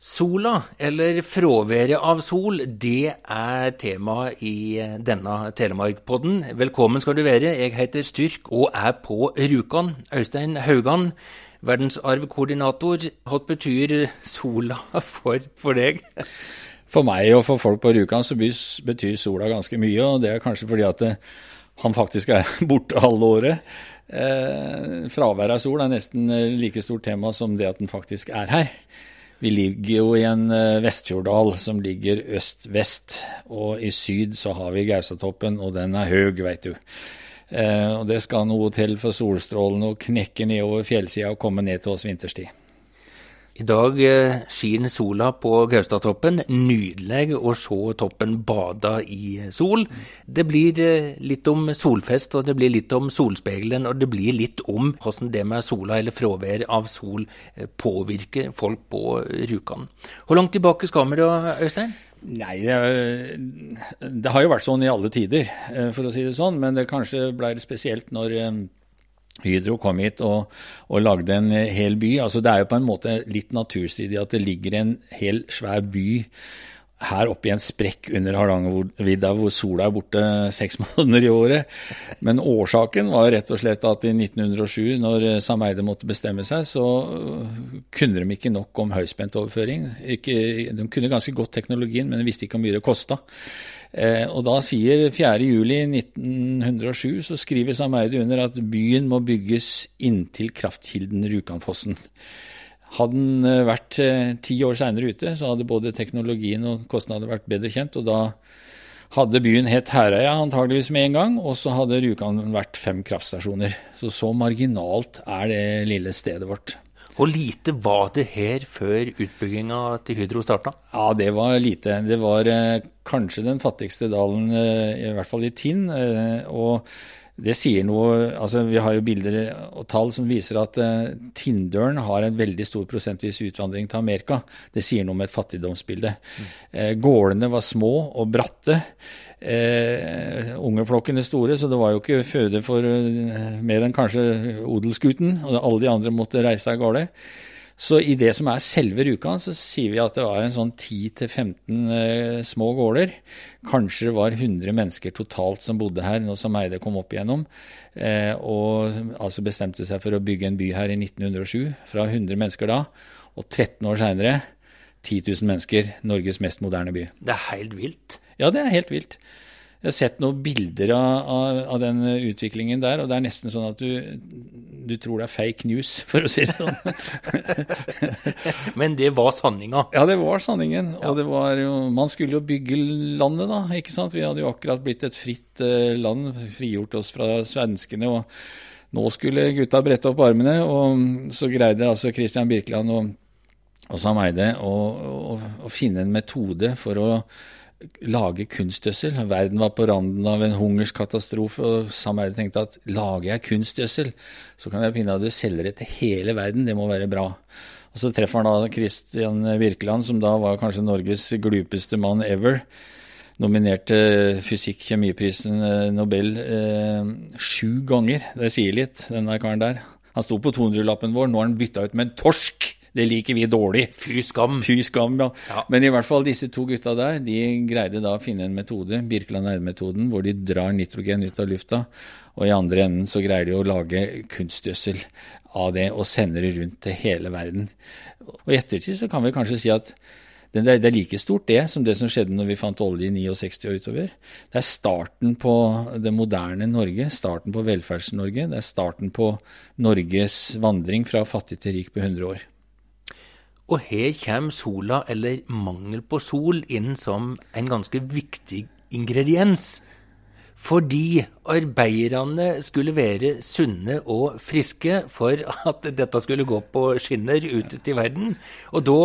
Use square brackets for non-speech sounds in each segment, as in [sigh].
Sola, eller fraværet av sol, det er temaet i denne Telemarkpodden. Velkommen skal du være. Jeg heter Styrk og er på Rjukan. Øystein Haugan, verdensarvkoordinator. Hva betyr sola for, for, deg? For meg og for folk på Rjukan så betyr sola ganske mye, og det er kanskje fordi at han faktisk er [laughs] borte halve året. Eh, fraværet av sol er nesten like stort tema som det at den faktisk er her. Vi ligger jo i en eh, Vestfjorddal som ligger øst-vest, og i syd så har vi Gausatoppen, og den er høg, veit du. Eh, og det skal noe til for solstrålene å knekke nedover fjellsida og komme ned til oss vinterstid. I dag eh, skinner sola på Gaustatoppen. Nydelig å se toppen bada i sol. Det blir eh, litt om solfest, og det blir litt om solspeilen, og det blir litt om hvordan det med sola eller fravær av sol eh, påvirker folk på Rjukan. Hvor langt tilbake skal vi da, Øystein? Nei, det, det, har jo vært sånn i alle tider, for å si det sånn. Men det kanskje ble spesielt når Hydro kom hit og, og, lagde en hel by. Altså Det er jo på en måte litt naturstridig at det ligger en hel svær by her oppe i en sprekk under Hardangervidda hvor sola er borte seks [laughs] måneder i året. Men årsaken var rett og slett at i 1907, når Sam Eide måtte bestemme seg, så kunne de ikke nok om høyspentoverføring. De kunne ganske godt teknologien, men de visste ikke hvor mye det kosta. Eh, og da sier 4.7.1907 så skriver Sameide under at byen må bygges inntil kraftkilden Rjukanfossen. Hadde den eh, vært eh, ti år seinere ute, så hadde både teknologien og kostnadene vært bedre kjent. og da hadde byen hett Herøya antageligvis med en gang, og så hadde Rjukan vært fem kraftstasjoner. Så så marginalt er det lille stedet vårt. Hvor lite var det her før utbygginga til Hydro starta? Ja, det var lite. Det var eh, kanskje den fattigste dalen, eh, i hvert fall i Tinn. Eh, og det sier noe altså Vi har jo bilder og tall som viser at uh, Tinndølen har en veldig stor prosentvis utvandring til Amerika. Det sier noe om et fattigdomsbilde. Mm. Uh, gårdene var små og bratte. Uh, ungeflokkene store, så det var jo ikke føde for uh, mer enn kanskje odelsgutten. Og alle de andre måtte reise av gårde. Så i det som er selve Rjukan, så sier vi at det var en sånn 10-15 eh, små gårder. Kanskje det var 100 mennesker totalt som bodde her nå som Eide kom opp igjennom. Eh, og altså bestemte seg for å bygge en by her i 1907, fra 100 mennesker da. Og 13 år seinere 10 000 mennesker. Norges mest moderne by. Det er helt vilt. Ja, det er helt vilt. Jeg har sett noen bilder av, av, av, den utviklingen der, og det er nesten sånn at du, du tror det er fake news, [laughs] for å si det sånn. Men det var sanninga? Ja, det var sanningen. Ja. Og det var jo Man skulle jo bygge landet, da, ikke sant. Vi hadde jo akkurat blitt et fritt uh, land, frigjort oss fra svenskene. og nå skulle gutta brette opp armene, og så greide altså Christian Birkeland og, og Sam Eide å finne en metode for å lage kunstgjødsel. Verden var på randen av en hungerskatastrofe, og Sameide tenkte at lager jeg kunstgjødsel, så kan jeg pinadø selger det til hele verden. Det må være bra. Og Så treffer han da Christian Birkeland, som da var kanskje Norges glupeste mann ever. Nominerte fysikk-kjemiprisen eh, Nobel eh, sju ganger. Det sier litt, den der karen der. Han sto på 200-lappen vår, nå har han bytta ut med en torsk! Det liker vi dårlig. Fy skam. Fy skam, ja. ja. Men i hvert fall disse to gutta der, de greide da å finne en metode, Birkeland R-metoden, hvor de drar nitrogen ut av lufta. Og i andre enden så greier de å lage kunstgjødsel av det og sender det rundt til hele verden. Og i ettertid så kan vi kanskje si at det er like stort det som det som skjedde når vi fant olje i 69 og utover. Det er starten på det moderne Norge, starten på Velferds-Norge. Det er starten på Norges vandring fra fattig til rik på 100 år. Og her kommer sola, eller mangel på sol, inn som en ganske viktig ingrediens. Fordi arbeiderne skulle være sunne og friske for at dette skulle gå på skinner ut til verden. Og da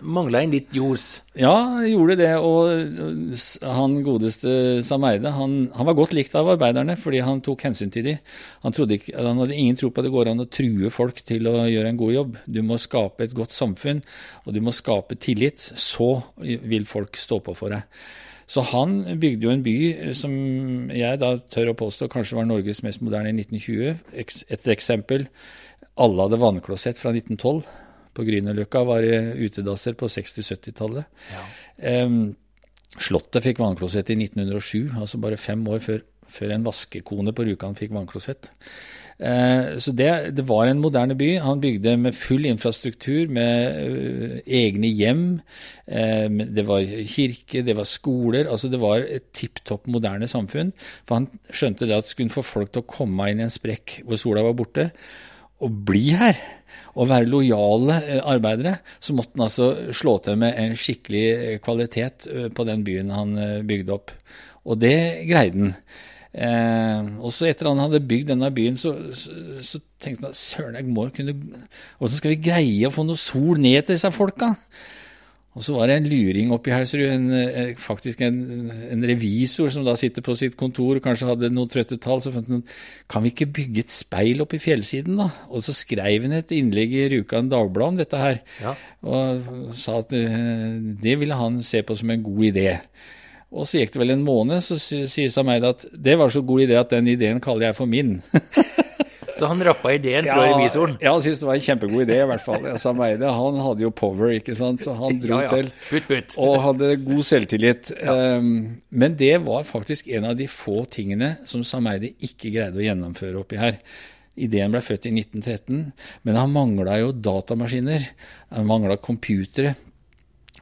mangla en litt ljos. Ja, gjorde det. Og han godeste Sameide, han, han, var godt likt av arbeiderne fordi han tok hensyn til dem. Han, han hadde ingen tro på at det går an å true folk til å gjøre en god jobb. Du må skape et godt samfunn, og du må skape tillit. Så vil folk stå på for deg. Så han bygde jo en by eh, som jeg da tør å påstå kanskje var Norges mest moderne i 1920. Et eksempel. Alle hadde vannklosett fra 1912 på Grünerløkka var utedasser på 60-70-tallet. Ja. Um, Slottet fikk vannklosett i 1907, altså bare fem år før, før en vaskekone på Rjukan fikk vannklosett. Eh, så det, det, var en moderne by. Han bygde med full infrastruktur, med uh, egne hjem. Eh, det var kirke, det var skoler. altså Det var et tipp topp moderne samfunn. For han skjønte det at skulle få folk til å komme inn i en sprekk hvor sola var borte, og bli her, og være lojale eh, arbeidere, så måtte han altså slå til med en skikkelig eh, kvalitet eh, på den byen han bygde opp. Og det greide han. Eh, også etter at han hadde bygd denne byen, så, så, så tenkte han søren, jeg må kunne Hvordan skal vi greie å få noe sol ned til disse folka? Og så var det en luring oppi her, en, eh, faktisk en, en, revisor som da sitter på sitt kontor og kanskje hadde noen trøtte tall, så fant han kan vi ikke bygge et speil oppi fjellsiden, da? Og så skrev han et innlegg i Rjukan Dagblad om dette her, ja. og sa at eh, det ville han se på som en god idé. Og så gikk det vel en måned, så sier Sameid at det var så god idé at den ideen kaller jeg for min. [laughs] Så han rappa ideen fra ja, revisoren? Ja, han syntes det var en kjempegod idé, i hvert fall. Sameide han hadde jo power, ikke sant, så han dro ja, ja. til. But, but. Og hadde god selvtillit. Um, men det var faktisk en av de få tingene som Sameide ikke greide å gjennomføre oppi her. Ideen ble født i 1913, men han mangla jo datamaskiner. Han mangla computere,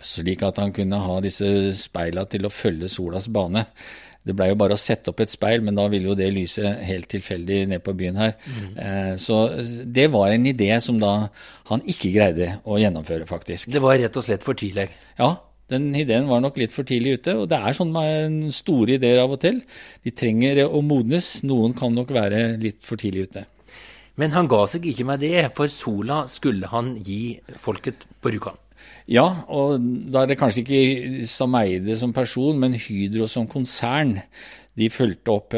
slik at han kunne ha disse speila til å følge solas bane. Det blei jo bare å sette opp et speil, men da ville jo det lyse helt tilfeldig ned på byen her. Mm. Eh, så det var en idé som da han ikke greide å gjennomføre, faktisk. Det var rett og slett for tidlig? Ja, den ideen var nok litt for tidlig ute. Og det er sånn med store ideer av og til. De trenger å modnes. Noen kan nok være litt for tidlig ute. Men han ga seg ikke med det, for sola skulle han gi folket på Rjukan. Ja, og da er det kanskje ikke Sameide som person, men Hydro som konsern. De fulgte opp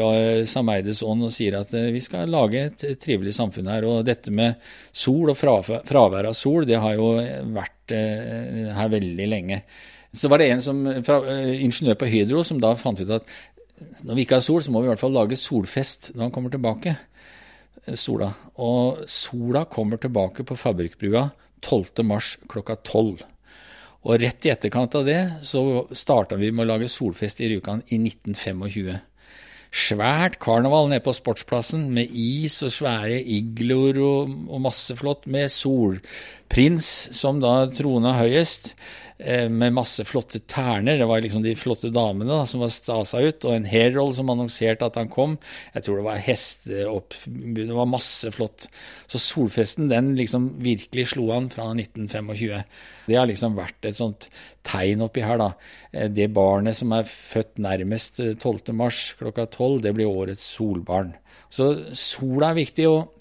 Sameides ånd og sier at eh, vi skal lage et trivelig samfunn her. Og dette med sol og fravær av sol, det har jo vært eh, her veldig lenge. Så var det en som, eh, ingeniør på Hydro som da fant ut at når vi ikke har sol, så må vi i hvert fall lage solfest når han kommer tilbake. Sola. Og sola kommer tilbake på Fabrikkbrua 12. mars klokka 12. Og rett i etterkant av det så starta vi med å lage solfest i Rjukan i 1925. Svært karneval nede på Sportsplassen med is og svære igloer og, og masse flott, med solprins som da trona høyest. Eh, med masse flotte terner. Det var liksom de flotte damene da, som var stasa ut, og en Herald som annonserte at han kom. Jeg tror det var hesteoppbud, det var masse flott. Så solfesten den liksom virkelig slo han fra 1925. Det har liksom vært et sånt tegn oppi her, da. Eh, det barnet som er født nærmest 12. Eh, mars klokka 12, det blir årets solbarn. Så sola er viktig. og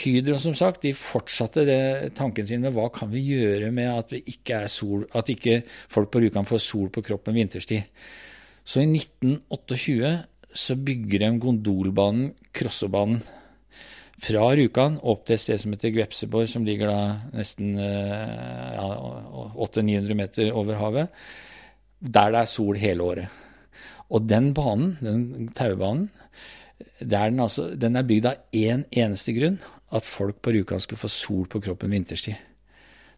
Hydro som sagt, de fortsatte det, tanken sin med hva kan vi gjøre med at, ikke sol, at ikke folk på Rjukan får sol på kroppen vinterstid. Så i 1928 så bygger de gondolbanen Krossobanen fra Rjukan opp til et sted som heter Gvepseborg, som ligger da nesten eh, ja, 800-900 meter over havet, der det er sol hele året. Og den banen, den taubanen, den, altså, den, er bygd av én en eneste grunn, at folk på Rjukan skulle få sol på kroppen vinterstid.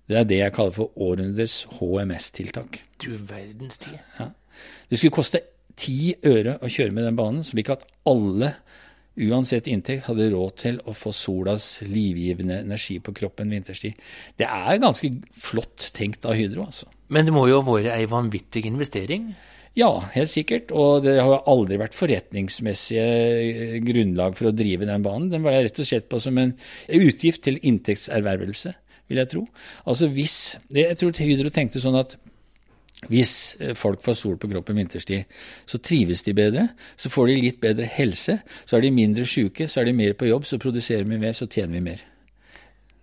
Det er det jeg kaller for århundrets HMS-tiltak. Du verdens tid. Ja. Det skulle koste ti øre å kjøre med den banen, slik at alle, uansett inntekt, hadde råd til å få solas livgivende energi på kroppen vinterstid. Det er ganske flott tenkt av Hydro, altså. Men det må jo ha vært ei vanvittig investering? Ja, helt sikkert. Og det har aldri vært forretningsmessige eh, grunnlag for å drive den banen. Den var rett og slett på som en utgift til inntektservervelse, vil jeg tro. Altså hvis Jeg tror Hydro tenkte sånn at hvis eh, folk får sol på kroppen vinterstid, så trives de bedre, så får de litt bedre helse, så er de mindre syke, så er de mer på jobb, så produserer vi mer, så tjener vi mer.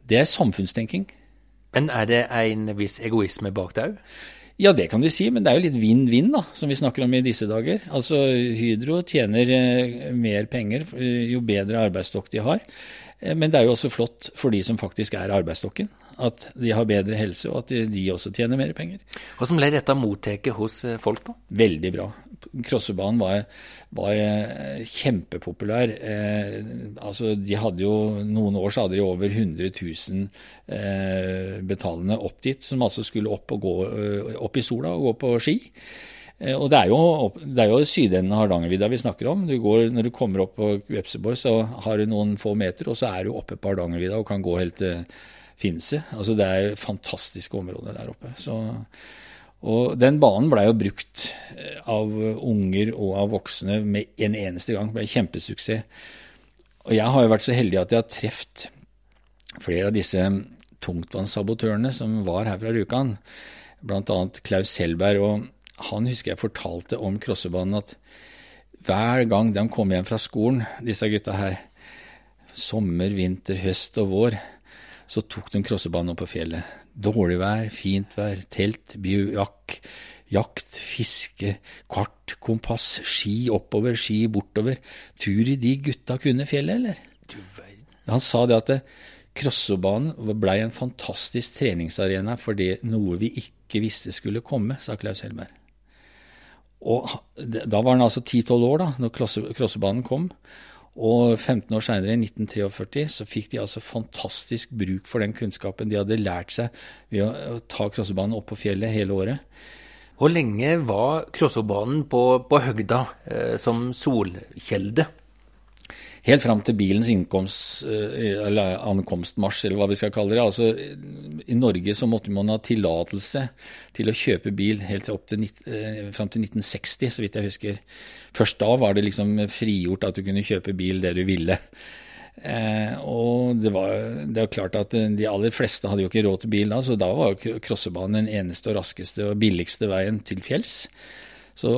Det er samfunnstenking. Men er det en viss egoisme bak det òg? Ja, det kan du si, men det er jo litt vinn-vinn, da, som vi snakker om i disse dager. Altså, Hydro tjener eh, mer penger eh, jo bedre arbeidsstokk de har. Eh, men det er jo også flott for de som faktisk er arbeidsstokken, at de har bedre helse, og at de også tjener mer penger. Hvordan ble dette mottaket hos folk, da? Veldig bra. Krossebanen var, var eh, kjempepopulær. Eh, altså, de hadde jo, Noen år så hadde de over 100 000 eh, betalende opp dit, som altså skulle opp, gå, eh, opp i sola og gå på ski. Eh, og Det er jo, det er jo sydenden av Hardangervidda vi snakker om. Du går, når du kommer opp på Vepseborg, så har du noen få meter, og så er du oppe på Hardangervidda og kan gå helt til Finse. Altså, det er fantastiske områder der oppe. Så og den banen blei jo brukt eh, av unger og av voksne med en eneste gang. Det ble kjempesuksess. Og jeg har jo vært så heldig at jeg har truffet flere av disse tungtvannssabotørene som var her fra Rjukan, bl.a. Klaus Selberg. Og han husker jeg fortalte om crossebanen at hver gang de kom hjem fra skolen, disse gutta her, sommer, vinter, høst og vår, så tok de crossebanen opp på fjellet. Dårlig vær, fint vær, telt, biojakk, jakt, fiske, kart, kompass, ski oppover, ski bortover. Tur i de gutta kunne fjellet, eller? Han sa det at Krossobanen blei en fantastisk treningsarena for det noe vi ikke visste skulle komme, sa Klaus Helberg. Og da var han altså 10-12 år da når «Krossobanen kom. Og 15 år seinere, i 1943, så fikk de altså fantastisk bruk for den kunnskapen de hadde lært seg ved å ta Krossebanen opp på fjellet hele året. Hvor lenge var Krossebanen på, på høgda eh, som solkjelde? Helt fram til bilens innkomst, eh, eller ankomstmarsj, eller hva vi skal kalle det. Altså, I Norge så måtte man ha tillatelse til å kjøpe bil helt opp til, eh, fram til 1960, så vidt jeg husker. Først da var det liksom frigjort at du kunne kjøpe bil det du ville. Eh, og det var det er klart at de aller fleste hadde jo ikke råd til bil da, så da var crossebanen den eneste og raskeste og billigste veien til fjells. Så,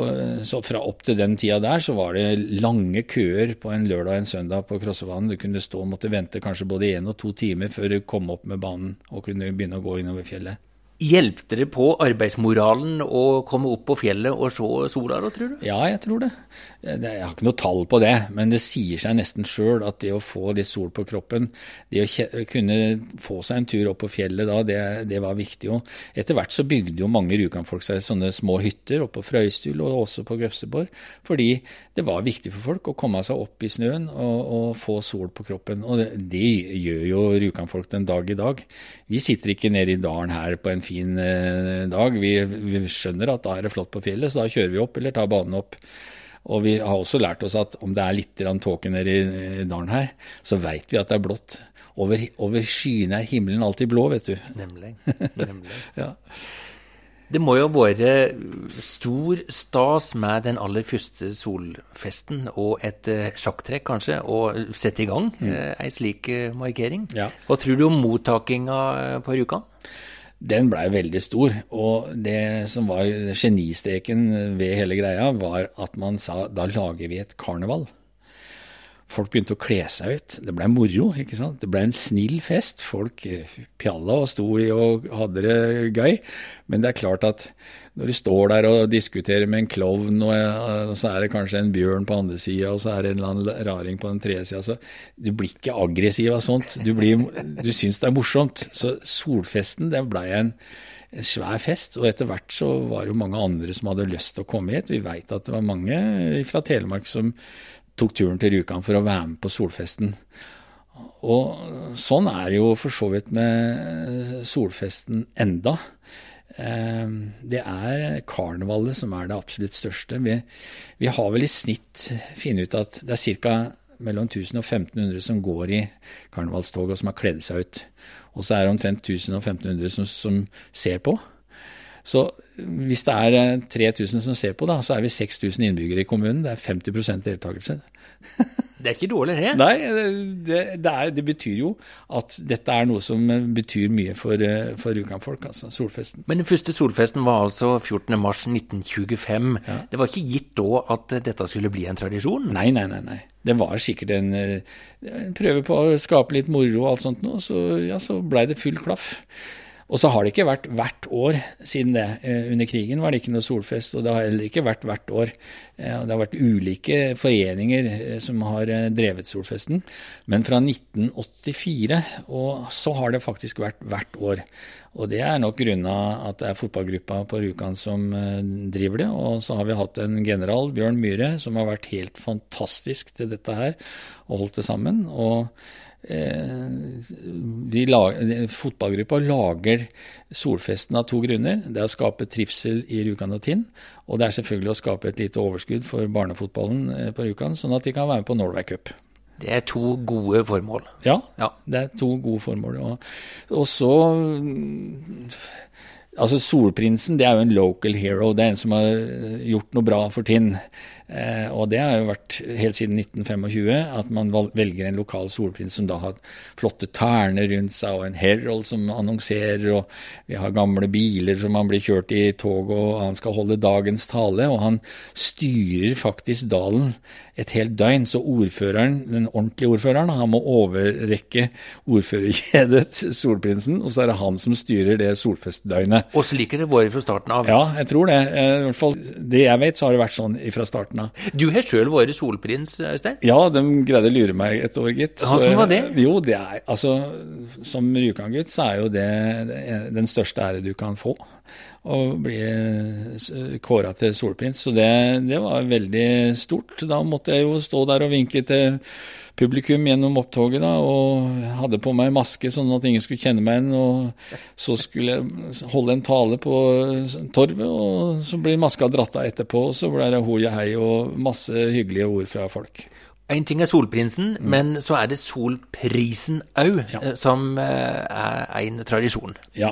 så, fra opp til den tida der så var det lange køer på en lørdag og en søndag på Krossebanen. Du kunne stå og måtte vente kanskje både én og to timer før du kom opp med banen og kunne begynne å gå innover fjellet. Hjelpte det på arbeidsmoralen å komme opp på fjellet og se sola, da, tror du? Ja, jeg tror det. Jeg har ikke noe tall på det, men det sier seg nesten sjøl at det å få litt sol på kroppen, det å kunne få seg en tur opp på fjellet da, det, det var viktig. Og etter hvert så bygde jo mange rjukanfolk seg sånne små hytter oppe på Frøystul og også på Grøfseborg, fordi det var viktig for folk å komme seg opp i snøen og, og få sol på kroppen. Og det, det gjør jo rjukanfolk den dag i dag. Vi sitter ikke nede i dalen her på en fin eh, dag. Vi, vi, skjønner at da er det flott på fjellet, så da kjører vi opp eller tar banen opp. Og vi har også lært oss at om det er litt tåke nede i dalen her, så veit vi at det er blått. Over, over skyene er himmelen alltid blå, vet du. Nemlig. [laughs] Nemlig. ja. Det må jo ha vært stor stas med den aller første solfesten og et uh, sjakktrekk, kanskje, og sette i gang mm. ei slik markering. Ja. Hva tror du om mottakinga på Rjukan? Den blei veldig stor. Og det som var genistreken ved hele greia, var at man sa da lager vi et karneval. Folk begynte å kle seg ut. Det blei moro. ikke sant? Det blei en snill fest. Folk pjalla og sto i og hadde det gøy. Men det er klart at når du står der og diskuterer med en klovn, og, så er det kanskje en bjørn på andre sida, og så er det en eller annen raring på den tredje sida, så du blir ikke aggressiv av sånt. Du, blir, du syns det er morsomt. Så solfesten, det blei en en svær fest, og etter hvert så var det jo mange andre som hadde lyst til å komme hit. Vi veit at det var mange fra Telemark som tok turen til Rjukan for å være med på solfesten. Og sånn er det jo for så vidt med solfesten enda. Ehm, det er karnevalet som er det absolutt største. Vi, vi har vel i snitt funnet ut at det er ca. mellom 1000 og 1500 som går i karnevalstoget og som har kledd seg ut. Og så er det omtrent 1000 og 1500 som, som ser på. Så hvis det er 3000 eh, som ser på, da, så er vi 6000 innbyggere i kommunen. Det er 50% deltakelse. Det er ikke dårlig, det. Nei, det, det, er, det, betyr jo at dette er noe som betyr mye for, eh, for Rjukan-folk, altså solfesten. Men den første solfesten var altså 14.3.1925. Ja. Det var ikke gitt da at dette skulle bli en tradisjon? Nei, nei, nei. nei. Det var sikkert en, en prøve på å skape litt moro og alt sånt noe, så, ja, så blei det full klaff. Og så har det ikke vært hvert år siden det. Eh, under krigen var det ikke noe solfest, og det har heller ikke vært hvert år. Eh, det har vært ulike foreninger eh, som har drevet solfesten. Men fra 1984 og så har det faktisk vært hvert år. Og det er nok grunna at det er fotballgruppa på Rjukan som driver det. Og så har vi hatt en general, Bjørn Myhre, som har vært helt fantastisk til dette her og holdt det sammen. og Eh, lager, fotballgruppa lager solfesten av to grunner. Det er å skape trivsel i Rjukan og Tinn, og det er selvfølgelig å skape et lite overskudd for barnefotballen eh, på Rjukan, sånn at de kan være med på Norway Cup. Det er to gode formål. Ja, ja. det er to gode formål. Og, og så Altså Solprinsen det er jo en local hero. Det er en som har gjort noe bra for Tinn. Eh, og det har jo vært helt siden 1925 at man velger en lokal solprins som da har flotte terner rundt seg, og en Herald som annonserer, og vi har gamle biler som han blir kjørt i tog, og han skal holde dagens tale. Og han styrer faktisk dalen et helt døgn. Så ordføreren, den ordentlige ordføreren, han må overrekke ordførerkjedet [laughs] Solprinsen, og så er det han som styrer det solfestdøgnet. Og slik har det vært fra starten av? Ja, jeg tror det. Eh, I hvert fall det jeg vet, så har det vært sånn fra starten av. Du har sjøl vært solprins, Øystein? Ja, de greide å lure meg et år, gitt. Hvordan var det? Jo, det er altså Som Rjukan-gutt så er jo det den største ære du kan få og bli kåra til solprins. Så det, det, var veldig stort. Da måtte jeg jo stå der og vinke til publikum gjennom opptoget da, og hadde på meg maske sånn at ingen skulle kjenne meg igjen. Og så skulle jeg holde en tale på torvet, og så blir maska dratt av etterpå. Og så ble det hoi hei og masse hyggelige ord fra folk. En ting er Solprinsen, mm. men så er det Solprisen òg, ja. Eh, som eh, er en tradisjon. Ja.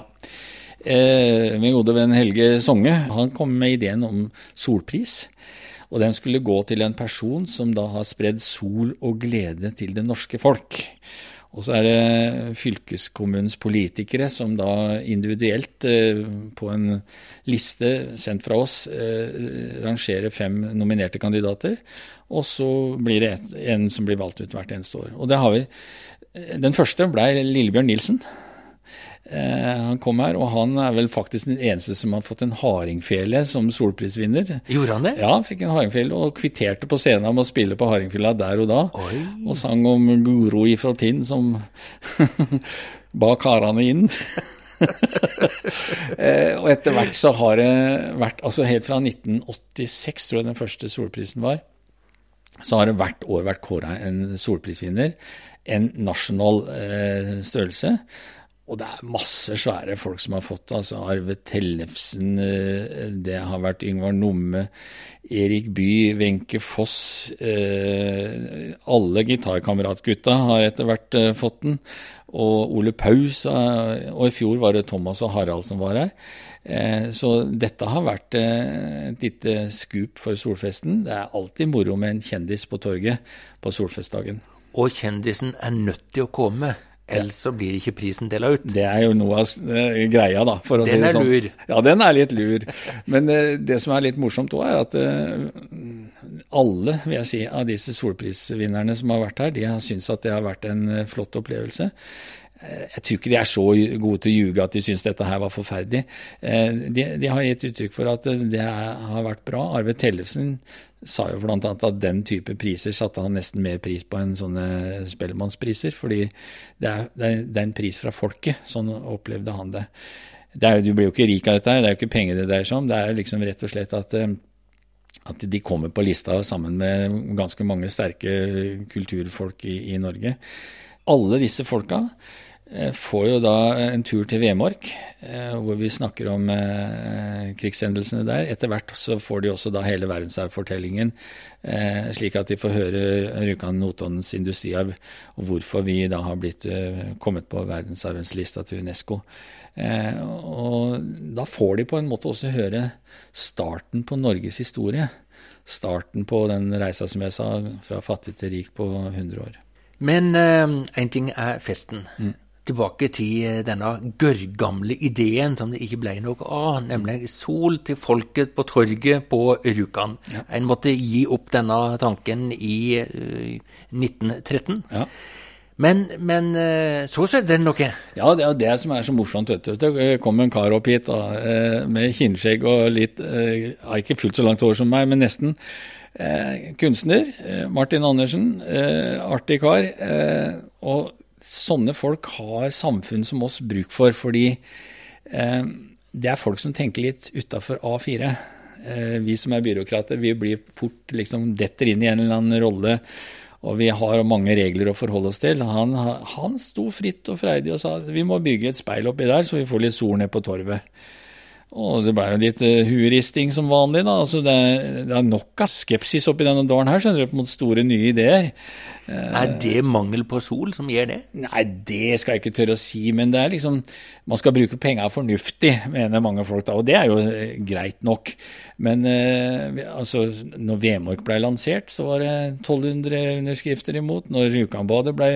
Eh, min gode venn Helge Songe han kom med ideen om solpris. Og den skulle gå til en person som da har spredd sol og glede til det norske folk. Og så er det fylkeskommunens politikere som da individuelt eh, på en liste sendt fra oss eh, rangerer fem nominerte kandidater. Og så blir det en som blir valgt ut hvert eneste år. Og det har vi. Den første ble Lillebjørn Nilsen. Eh, han kom her, og han er vel faktisk den eneste som har fått en hardingfele som solprisvinner. Gjorde han det? Ja, fikk en hardingfele, og kvitterte på scenen med å spille på hardingfela der og da. Oi. Og sang om Guro ifra Tinn som [laughs] ba karene inn. [laughs] eh, og etter hvert så har det vært Altså helt fra 1986, tror jeg den første solprisen var, så har det hvert år vært kåra en solprisvinner. En nasjonal eh, størrelse. Og det er masse svære folk som har fått det. Altså Arve Tellefsen, eh, det har vært Yngvar Numme, Erik Bye, Wenche Foss. Eh, alle gitarkameratgutta har etter hvert eh, fått den. Og Ole Paus. Og i fjor var det Thomas og Harald som var her. Så dette har vært et lite skup for solfesten. Det er alltid moro med en kjendis på torget på solfestdagen. Og kjendisen er nødt til å komme. Ellers så blir ikke prisen dela ut. Det er jo noe av uh, greia, da. for å den si det sånn. Den er lur. Ja, den er litt lur. Men uh, det som er litt morsomt òg, er at uh, alle vil jeg si, av disse solprisvinnerne som har vært her, de har syntes at det har vært en flott opplevelse. Jeg tror ikke de er så gode til å ljuge at de syns dette her var forferdelig. De, de, har gitt uttrykk for at det har vært bra. Arve Tellefsen sa jo bl.a. at den type priser satte han nesten mer pris på enn sånne Spellemannspriser, fordi det er, det er, en pris fra folket. Sånn opplevde han det. det er, du blir jo ikke rik av dette, her, det er jo ikke penger det dreier seg om. Det er liksom rett og slett at, eh, at de kommer på lista sammen med ganske mange sterke kulturfolk i, i Norge. Alle disse folka Eh, får jo da en tur til Vemork, eh, hvor vi snakker om eh, krigshendelsene der. Etter hvert så får de også da hele verdensarvfortellingen, slik at de får høre Rjukan-Notodens industriarv, og hvorfor vi da har blitt kommet på verdensarvens lista til Unesco. Og da får de på en måte også høre starten på Norges historie. Starten på den reisa, som jeg sa, fra fattig til rik på 100 år. Men én ting er festen. Mm tilbake til eh, denne gørrgamle ideen som det ikke ble noe av, nemlig sol til folket på torget på Rjukan. Ja. En måtte gi opp denne tanken i uh, eh, 1913. Ja. Men, men eh, så skjedde det noe? Ja, det er det som er så morsomt. vet du. Det kom en kar opp hit da, med kinnskjegg og litt Ikke fullt så langt hår som meg, men nesten. Eh, kunstner. Martin Andersen. Eh, artig kar. Eh, og sånne folk har samfunn som oss bruk for, fordi det er folk som tenker litt utafor A4. vi som er byråkrater, vi blir fort liksom detter inn i en eller annen rolle og vi har mange regler å forholde oss til. Han, han sto fritt og freidig og sa vi må bygge et speil oppi der, så vi får litt sol ned på torvet. Og det ble jo litt uh, hueristing som vanlig, da. Altså det, det, er nok av skepsis oppi denne dalen her, skjønner du, mot store, nye ideer. Uh, er det mangel på sol som gjør det? Nei, det skal jeg ikke tørre å si. Men det er liksom Man skal bruke penga fornuftig, mener mange folk da. Og det er jo uh, greit nok. Men altså, når Vemork ble lansert, så var det 1200 underskrifter imot. Når Rjukanbadet ble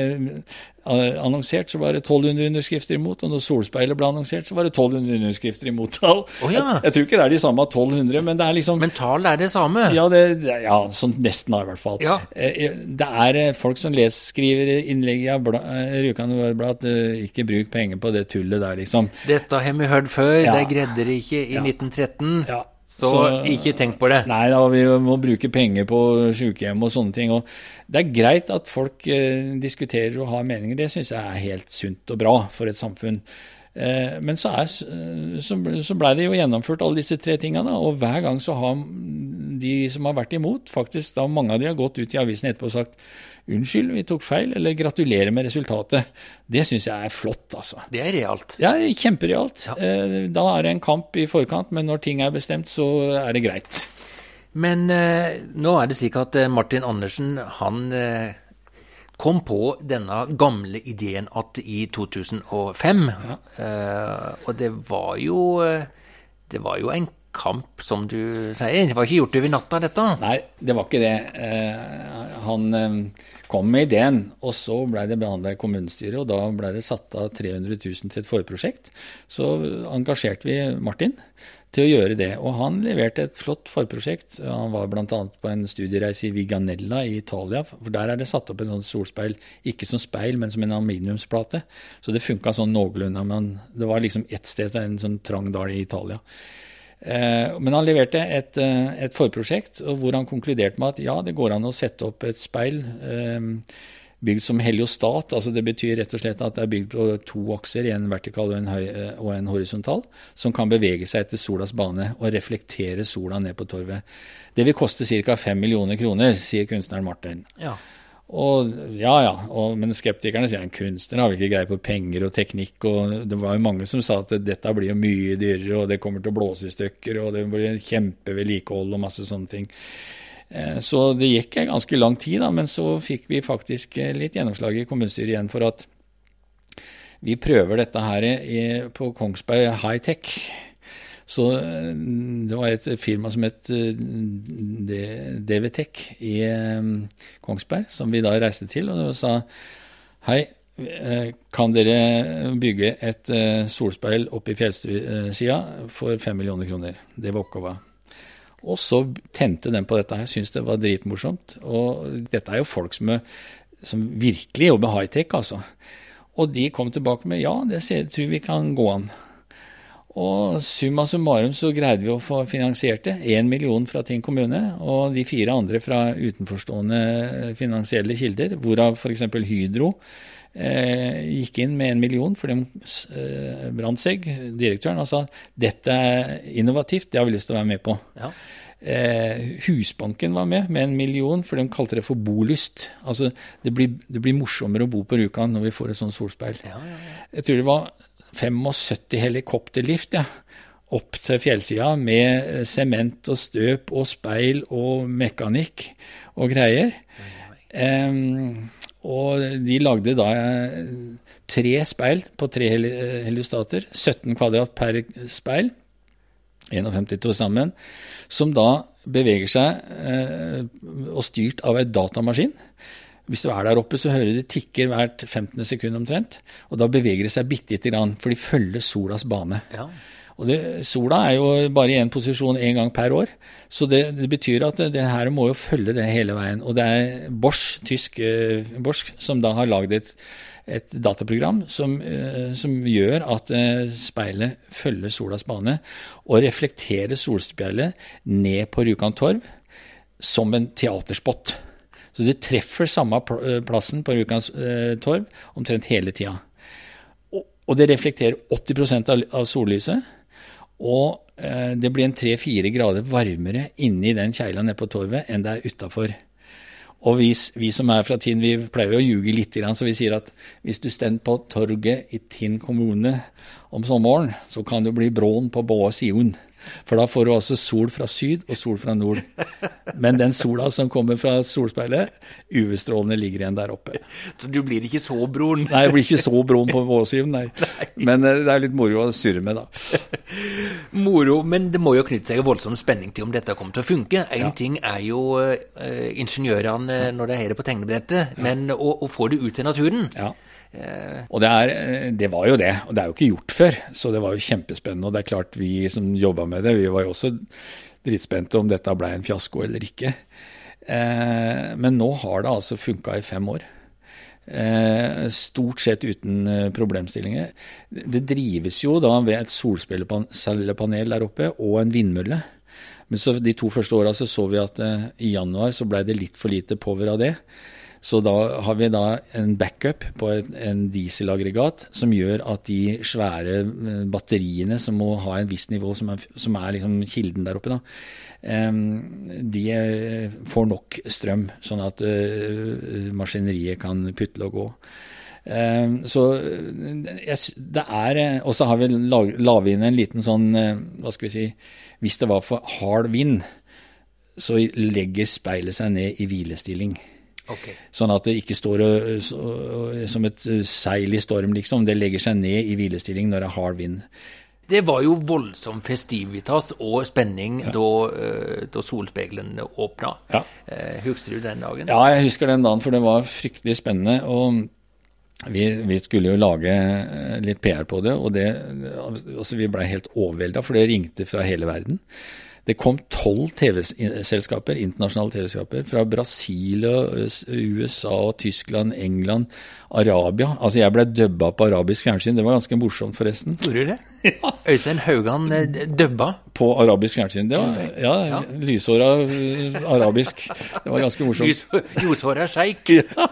annonsert, så var det 1200 underskrifter imot. Og når Solspeilet ble annonsert, så var det 1200 underskrifter imot. Oh, ja. jeg, jeg, tror ikke det er de samme 1200, men det er liksom Men tall er det samme? Ja, det, ja sånn nesten da, i hvert fall. Ja. Eh, eh, det er eh, folk som leser, skriver innlegg i Rjukan Blad at ikke bruk penger på det tullet der, liksom. Dette har vi hørt før, det greide dere ikke i 1913. Ja. Så, så, ikke tenk på det. Nei da, vi må bruke penger på sykehjem og sånne ting. Og det er greit at folk eh, diskuterer og har meninger, det syns jeg er helt sunt og bra for et samfunn. Eh, men så, er, så, så blei det jo gjennomført alle disse tre tingene, og hver gang så har de som har vært imot, faktisk da mange av de har gått ut i avisen etterpå og sagt unnskyld, vi tok feil, eller gratulerer med resultatet. Det syns jeg er flott, altså. Det er realt. Ja, kjemperealt. Ja. Eh, da er det en kamp i forkant, men når ting er bestemt, så er det greit. Men eh, nå er det slik at eh, Martin Andersen, han eh, kom på denne gamle ideen at i 2005. Ja. Eh, og det var jo Det var jo en kamp, som du sier. Det var ikke gjort over natta, dette? Nei, det var ikke det. Han kom med ideen, og så blei det behandla i kommunestyret, og da blei det satt av 300 000 til et forprosjekt. Så engasjerte vi Martin til å gjøre det, og han leverte et flott forprosjekt. Han var bl.a. på en studiereise i Viganella i Italia, for der er det satt opp en sånn solspeil, ikke som speil, men som en aluminiumsplate. Så det funka sånn noenlunde, men det var liksom ett sted, en sånn trang dal i Italia. Eh, men han leverte et, eh, et, forprosjekt hvor han konkluderte med at ja, det går an å sette opp et speil eh, bygd som heliostat. altså Det betyr rett og slett at det er bygd på to akser, en vertikal og en, høy, og en horisontal, som kan bevege seg etter solas bane og reflektere sola ned på torvet. Det vil koste ca. 5 millioner kroner, sier kunstneren Martin. Ja. Og ja, ja, og, men skeptikerne sier at kunstner har vel ikke greie på penger og teknikk, og det var jo mange som sa at dette blir jo mye dyrere, og det kommer til å blåse i stykker, og det blir kjempevedlikehold og masse sånne ting. Eh, så det gikk en ganske lang tid, da, men så fikk vi faktisk eh, litt gjennomslag i kommunestyret igjen for at vi prøver dette her på Kongsberg High Tech. Så eh, det var et firma som het eh, DVTech i eh, Kongsberg, som vi da reiste til og sa hei, kan dere bygge et solspeil oppe i fjellsida for fem millioner kroner? Det var oppgava. Og så tente den på dette her, syntes det var dritmorsomt. Og dette er jo folk som, som virkelig jobber high-tech, altså. Og de kom tilbake med ja, det tror vi kan gå an. Og summa summarum så greide vi å få finansiert det. Én million fra Tinn kommune, og de fire andre fra utenforstående finansielle kilder, hvorav f.eks. Hydro eh, gikk inn med en million fordi eh, Brandtzæg, direktøren, sa dette er innovativt, det har vi lyst til å være med på. Ja. Eh, Husbanken var med med en million, for de kalte det for bolyst. Altså, det blir, det blir morsommere å bo på Rjukan når vi får et sånt solspeil. Ja, ja, Jeg tror det var 75 helikopterlift ja, opp til fjellsida med eh, sement og støp og speil og mekanikk og greier. Um, og de lagde da eh, tre speil på tre heliostater, 17 kvadrat per speil, 51 to sammen, som da beveger seg eh, og styrt av ei datamaskin. Hvis du er der oppe, så hører du det tikker hvert 15. sekund omtrent. Og da beveger det seg bitte lite grann, for de følger solas bane. Ja. Og det, Sola er jo bare i én posisjon én gang per år, så det, det, betyr at det her må jo følge det hele veien. Og det er Bosch, tysk eh, Bosch, som da har lagd et, et dataprogram som, eh, som, gjør at eh, speilet følger solas bane og reflekterer solspeilet ned på Rjukan torv som en teaterspott. Så det treffer samme eh, plassen på Rjukan eh, torv omtrent hele tida. Og, og det reflekterer 80 av, av sollyset. Og eh, det blir en tre-fire grader varmere inni den kjeila nede på torvet enn det er utafor. Og vi, vi, som er fra Tinn, vi pleier å ljuge litt, så vi sier at hvis du står på torget i Tinn kommune om sommeren, så kan du bli brån på både sidene. For da får du altså sol fra syd og sol fra nord. Men den sola som kommer fra solspeilet, UV-strålene ligger igjen der oppe. Så du blir ikke så broen? Nei, jeg blir ikke så broen på vårsiven, nei. [laughs] nei. Men eh, det er litt moro å surre med, da. [laughs] moro, men det må jo knytte seg voldsom spenning til om dette kommer til å funke. Én ja. ting er jo uh, ingeniørene når det er det på tegnebrettet, men å, å, få det ut i naturen. Ja. Og det, er, det, var jo det, og det er jo ikke gjort før. Så det var jo kjempespennende. Og det er klart, vi som jobba med det, vi var jo også dritspente om dette ble en fiasko eller ikke. Eh, men nå har det altså funka i fem år. Eh, stort sett uten eh, problemstillinger. Det drives jo da ved et solcellepanel der oppe og en vindmølle. Men så de to første åra så, så vi at i januar så blei det litt for lite power av det. Så da har vi da en backup på en dieselaggregat som gjør at de svære eh, batteriene som må ha en viss nivå, som er, som er liksom kilden der oppe, da, de eh, får nok strøm, sånn at eh, maskineriet kan putle og gå. Så det er Og så har vi laget inn en liten sånn, hva skal vi si Hvis det var for hard vind, så legger speilet seg ned i hvilestilling. Okay. Sånn at det ikke står som et seil i storm, liksom. Det legger seg ned i hvilestilling når det er hard vind. Det var jo voldsom festivitas og spenning ja. da, uh, da solspeilene åpna. Ja. Uh, husker du den dagen? Ja, jeg husker den dagen, for det var fryktelig spennende. og vi, vi, skulle jo lage eh, litt PR på det, og det, altså vi blei helt overvelda, for det ringte fra hele verden. Det kom tolv TV-selskaper, internasjonale TV-selskaper fra Brasil, USA, Tyskland, England, Arabia. Altså, jeg ble dubba på arabisk fjernsyn. Det var ganske morsomt, forresten. Gjorde du det? Ja. Øystein Haugan eh, dubba? På arabisk fjernsyn. Det var, ja, ja. lyshåra eh, arabisk. Det var ganske morsomt. Lys, lyshåra sjeik. [laughs] Ja.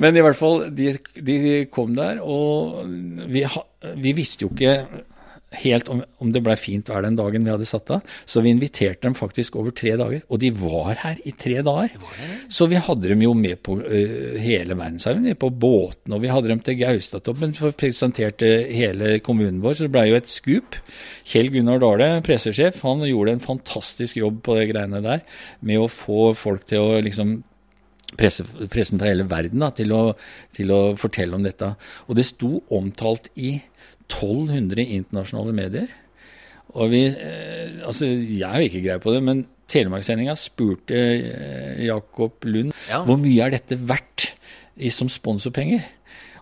Men i hvert fall, de, de kom der, og vi, vi visste jo ikke helt om, om det blei fint vær den dagen vi hadde satt av. Så vi inviterte dem faktisk over tre dager. Og de var her i tre dager. Så vi hadde dem jo med på uh, hele verdensarven, på båtene, og vi hadde dem til Gaustatoppen Vi presenterte hele kommunen vår. Så det blei jo et skup. Kjell Gunnar Dale, pressesjef, han gjorde en fantastisk jobb på de greiene der med å få folk til å liksom Presse, pressen fra hele verden da, til, å, til, å, fortelle om dette. Og det sto omtalt i 1200 internasjonale medier. Og vi eh, Altså, jeg har ikke greie på det, men Telemarkssendinga spurte eh, Jakob Lund ja. hvor mye er dette verdt i, som sponsorpenger.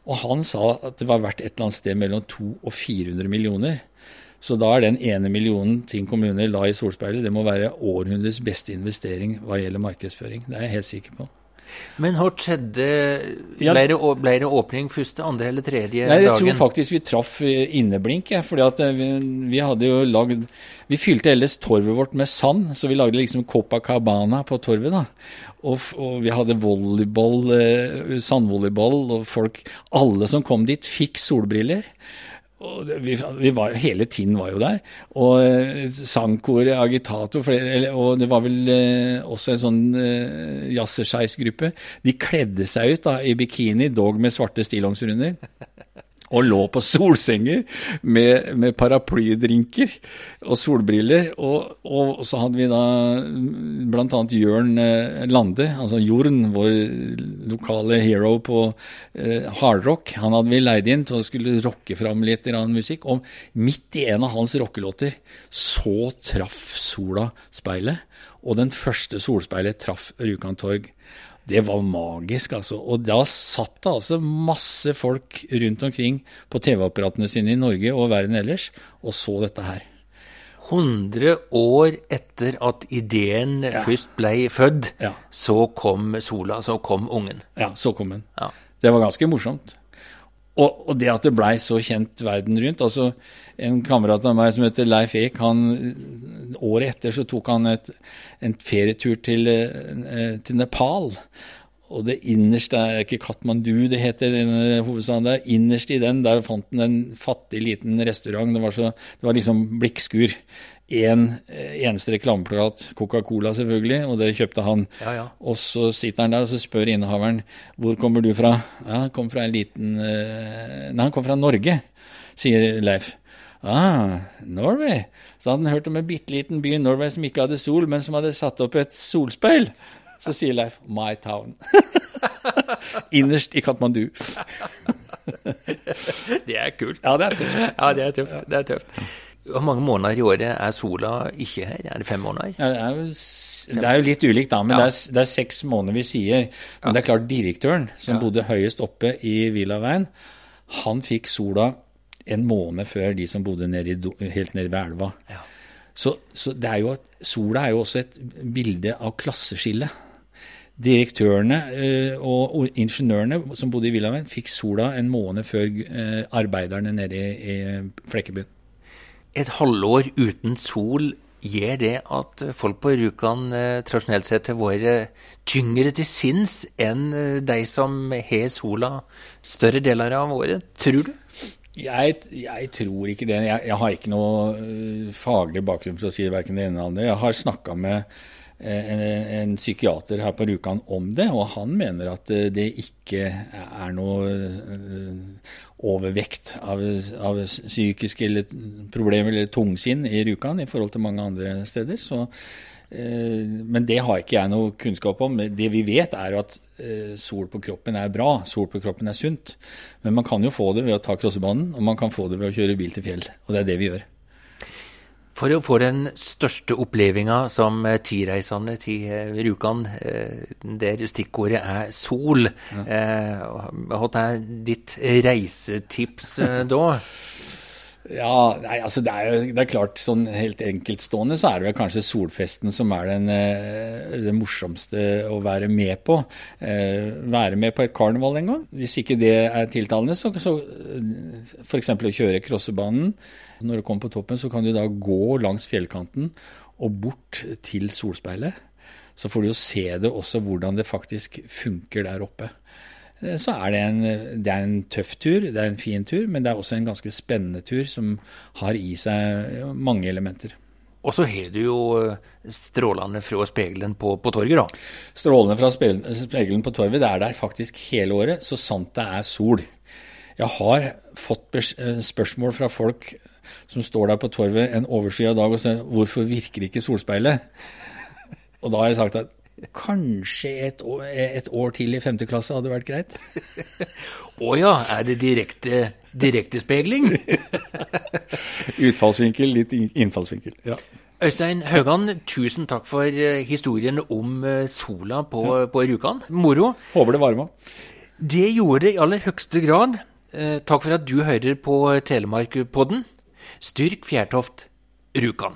Og han sa at det var verdt et eller annet sted mellom 200 og 400 millioner. Så da er den ene millionen Ting kommune la i solspeilet, det må være århundrets beste investering hva gjelder markedsføring. Det er jeg helt sikker på. Men hva skjedde? Ble det, ble det åpning første, andre eller tredje Nei, jeg dagen? Jeg tror faktisk vi traff eh, inneblink. Fordi at eh, vi, vi, hadde jo lagd Vi fylte ellers torvet vårt med sand, så vi lagde liksom Copacabana på torvet. da. Og, og vi hadde volleyball, eh, sandvolleyball, og folk Alle som kom dit, fikk solbriller og vi, vi var, hele Tinn var jo der. Og sangkoret Agitato flere, og det var vel eh, også en sånn eh, jazzeskeis-gruppe. De kledde seg ut da, i bikini, dog med svarte stillongser under og lå på solsenger med, med paraplydrinker og solbriller. Og, og, så hadde vi da bl.a. Jørn eh, Lande, altså Jorn, vår lokale hero på eh, hardrock. Han hadde vi leid inn til å skulle rocke fram litt musikk. Og midt i en av hans rockelåter så traff sola speilet, og den første solspeilet traff Rjukan torg. Det var magisk, altså. Og da satt det altså masse folk rundt omkring på TV-apparatene sine i Norge og verden ellers og så dette her. 100 år etter at ideen ja. først ble født, ja. så kom sola, så kom ungen. Ja, så kom den. Ja. Det var ganske morsomt. Og, og det at det blei så kjent verden rundt altså En kamerat av meg som heter Leif Eek, han, året etter så tok han et, en ferietur til, eh, til Nepal. Og det innerste er ikke Katmandu det heter, den hovedstaden der. Innerst i den, der fant han en fattig liten restaurant. Det var, så, det var liksom blikkskur. En eh, eneste reklameplakat, Coca-Cola selvfølgelig, og det kjøpte han. Ja, ja. Og så sitter han der og så spør innehaveren hvor kommer du fra. Ja, han kom fra en liten uh, Nei, han kom fra Norge, sier Leif. Ah, Norway. Så hadde han hørt om en bitte liten by i Norway som ikke hadde sol, men som hadde satt opp et solspeil. Så sier Leif 'My town'. [laughs] Innerst i Katmandu. [laughs] det er kult. Ja, det er tøft. Ja, det er tøft. Det er tøft. Hvor mange måneder i året er sola ikke her? Er det fem måneder? Ja, det, er jo, det, er jo, litt ulikt, da. Men ja. det, er, det, er, seks måneder vi sier. Men ja. det er klart, direktøren, som bodde høyest oppe i Villaveien, han fikk sola en måned før de som bodde nede i, helt nede ved elva. Så, så er jo, sola er jo også et bilde av klasseskille. Direktørene eh, og ingeniørene som bodde i Villaveien, fikk sola en måned før eh, arbeiderne nede i Flekkebyen. Et halvår uten sol gjør det at folk på Rjukan eh, tradisjonelt sett har vært tyngre til sinns enn de som har sola større deler av året, tror du? Jeg, jeg, tror ikke det. Jeg, jeg, har ikke noe faglig bakgrunn for å si verken det ene eller det andre. Jeg har snakka med Eh, en, en, psykiater her på Rjukan om det, og han mener at eh, det ikke er noe eh, overvekt av, av psykiske eller problemer eller tungsinn i Rjukan i forhold til mange andre steder. Så, men det har ikke jeg noe kunnskap om. Det vi vet, er at sol på kroppen er bra, sol på kroppen er sunt. Men man kan jo få det ved å ta crossebanen, og man kan få det ved å kjøre bil til fjell. Og det er det vi gjør. For å få den største opplevelsen som eh, tireisende til eh, Rjukan, eh, der stikkordet er sol, ja. hva er ditt reisetips [laughs] da? Ja, nei, altså det er jo det er klart, sånn helt enkeltstående så er det vel kanskje solfesten som er den, det morsomste å være med på. Eh, være med på et karneval en gang. Hvis ikke det er tiltalende, så, så f.eks. å kjøre crossebanen når du kommer på toppen, så kan du da gå langs fjellkanten og bort til solspeilet. Så får du jo se det også, hvordan det faktisk funker der oppe. Eh, så er det, en, det er en tøff tur, det er en fin tur, men det er også en ganske spennende tur som har i seg mange elementer. Og så har du jo eh, strålene fra spegelen på, på torget, da. Strålene fra spegelen på torget, det er der faktisk hele året, så sant det er sol. Jeg har fått eh, spørsmål fra folk som står der på torvet en overskya dag og sier 'Hvorfor virker ikke solspeilet?' Og da har jeg sagt at kanskje et år, et år til i femte klasse hadde vært greit. Å oh ja, er det direkte direktespeiling? [laughs] Utfallsvinkel, litt innfallsvinkel. ja. Øystein Haugan, tusen takk for eh, historien om eh, sola på, ja. på Rjukan. Moro. Håper det varma. Det gjorde det i aller høyeste grad. Eh, takk for at du hører på Telemarkpodden. Styrk Fjærtoft, Rjukan.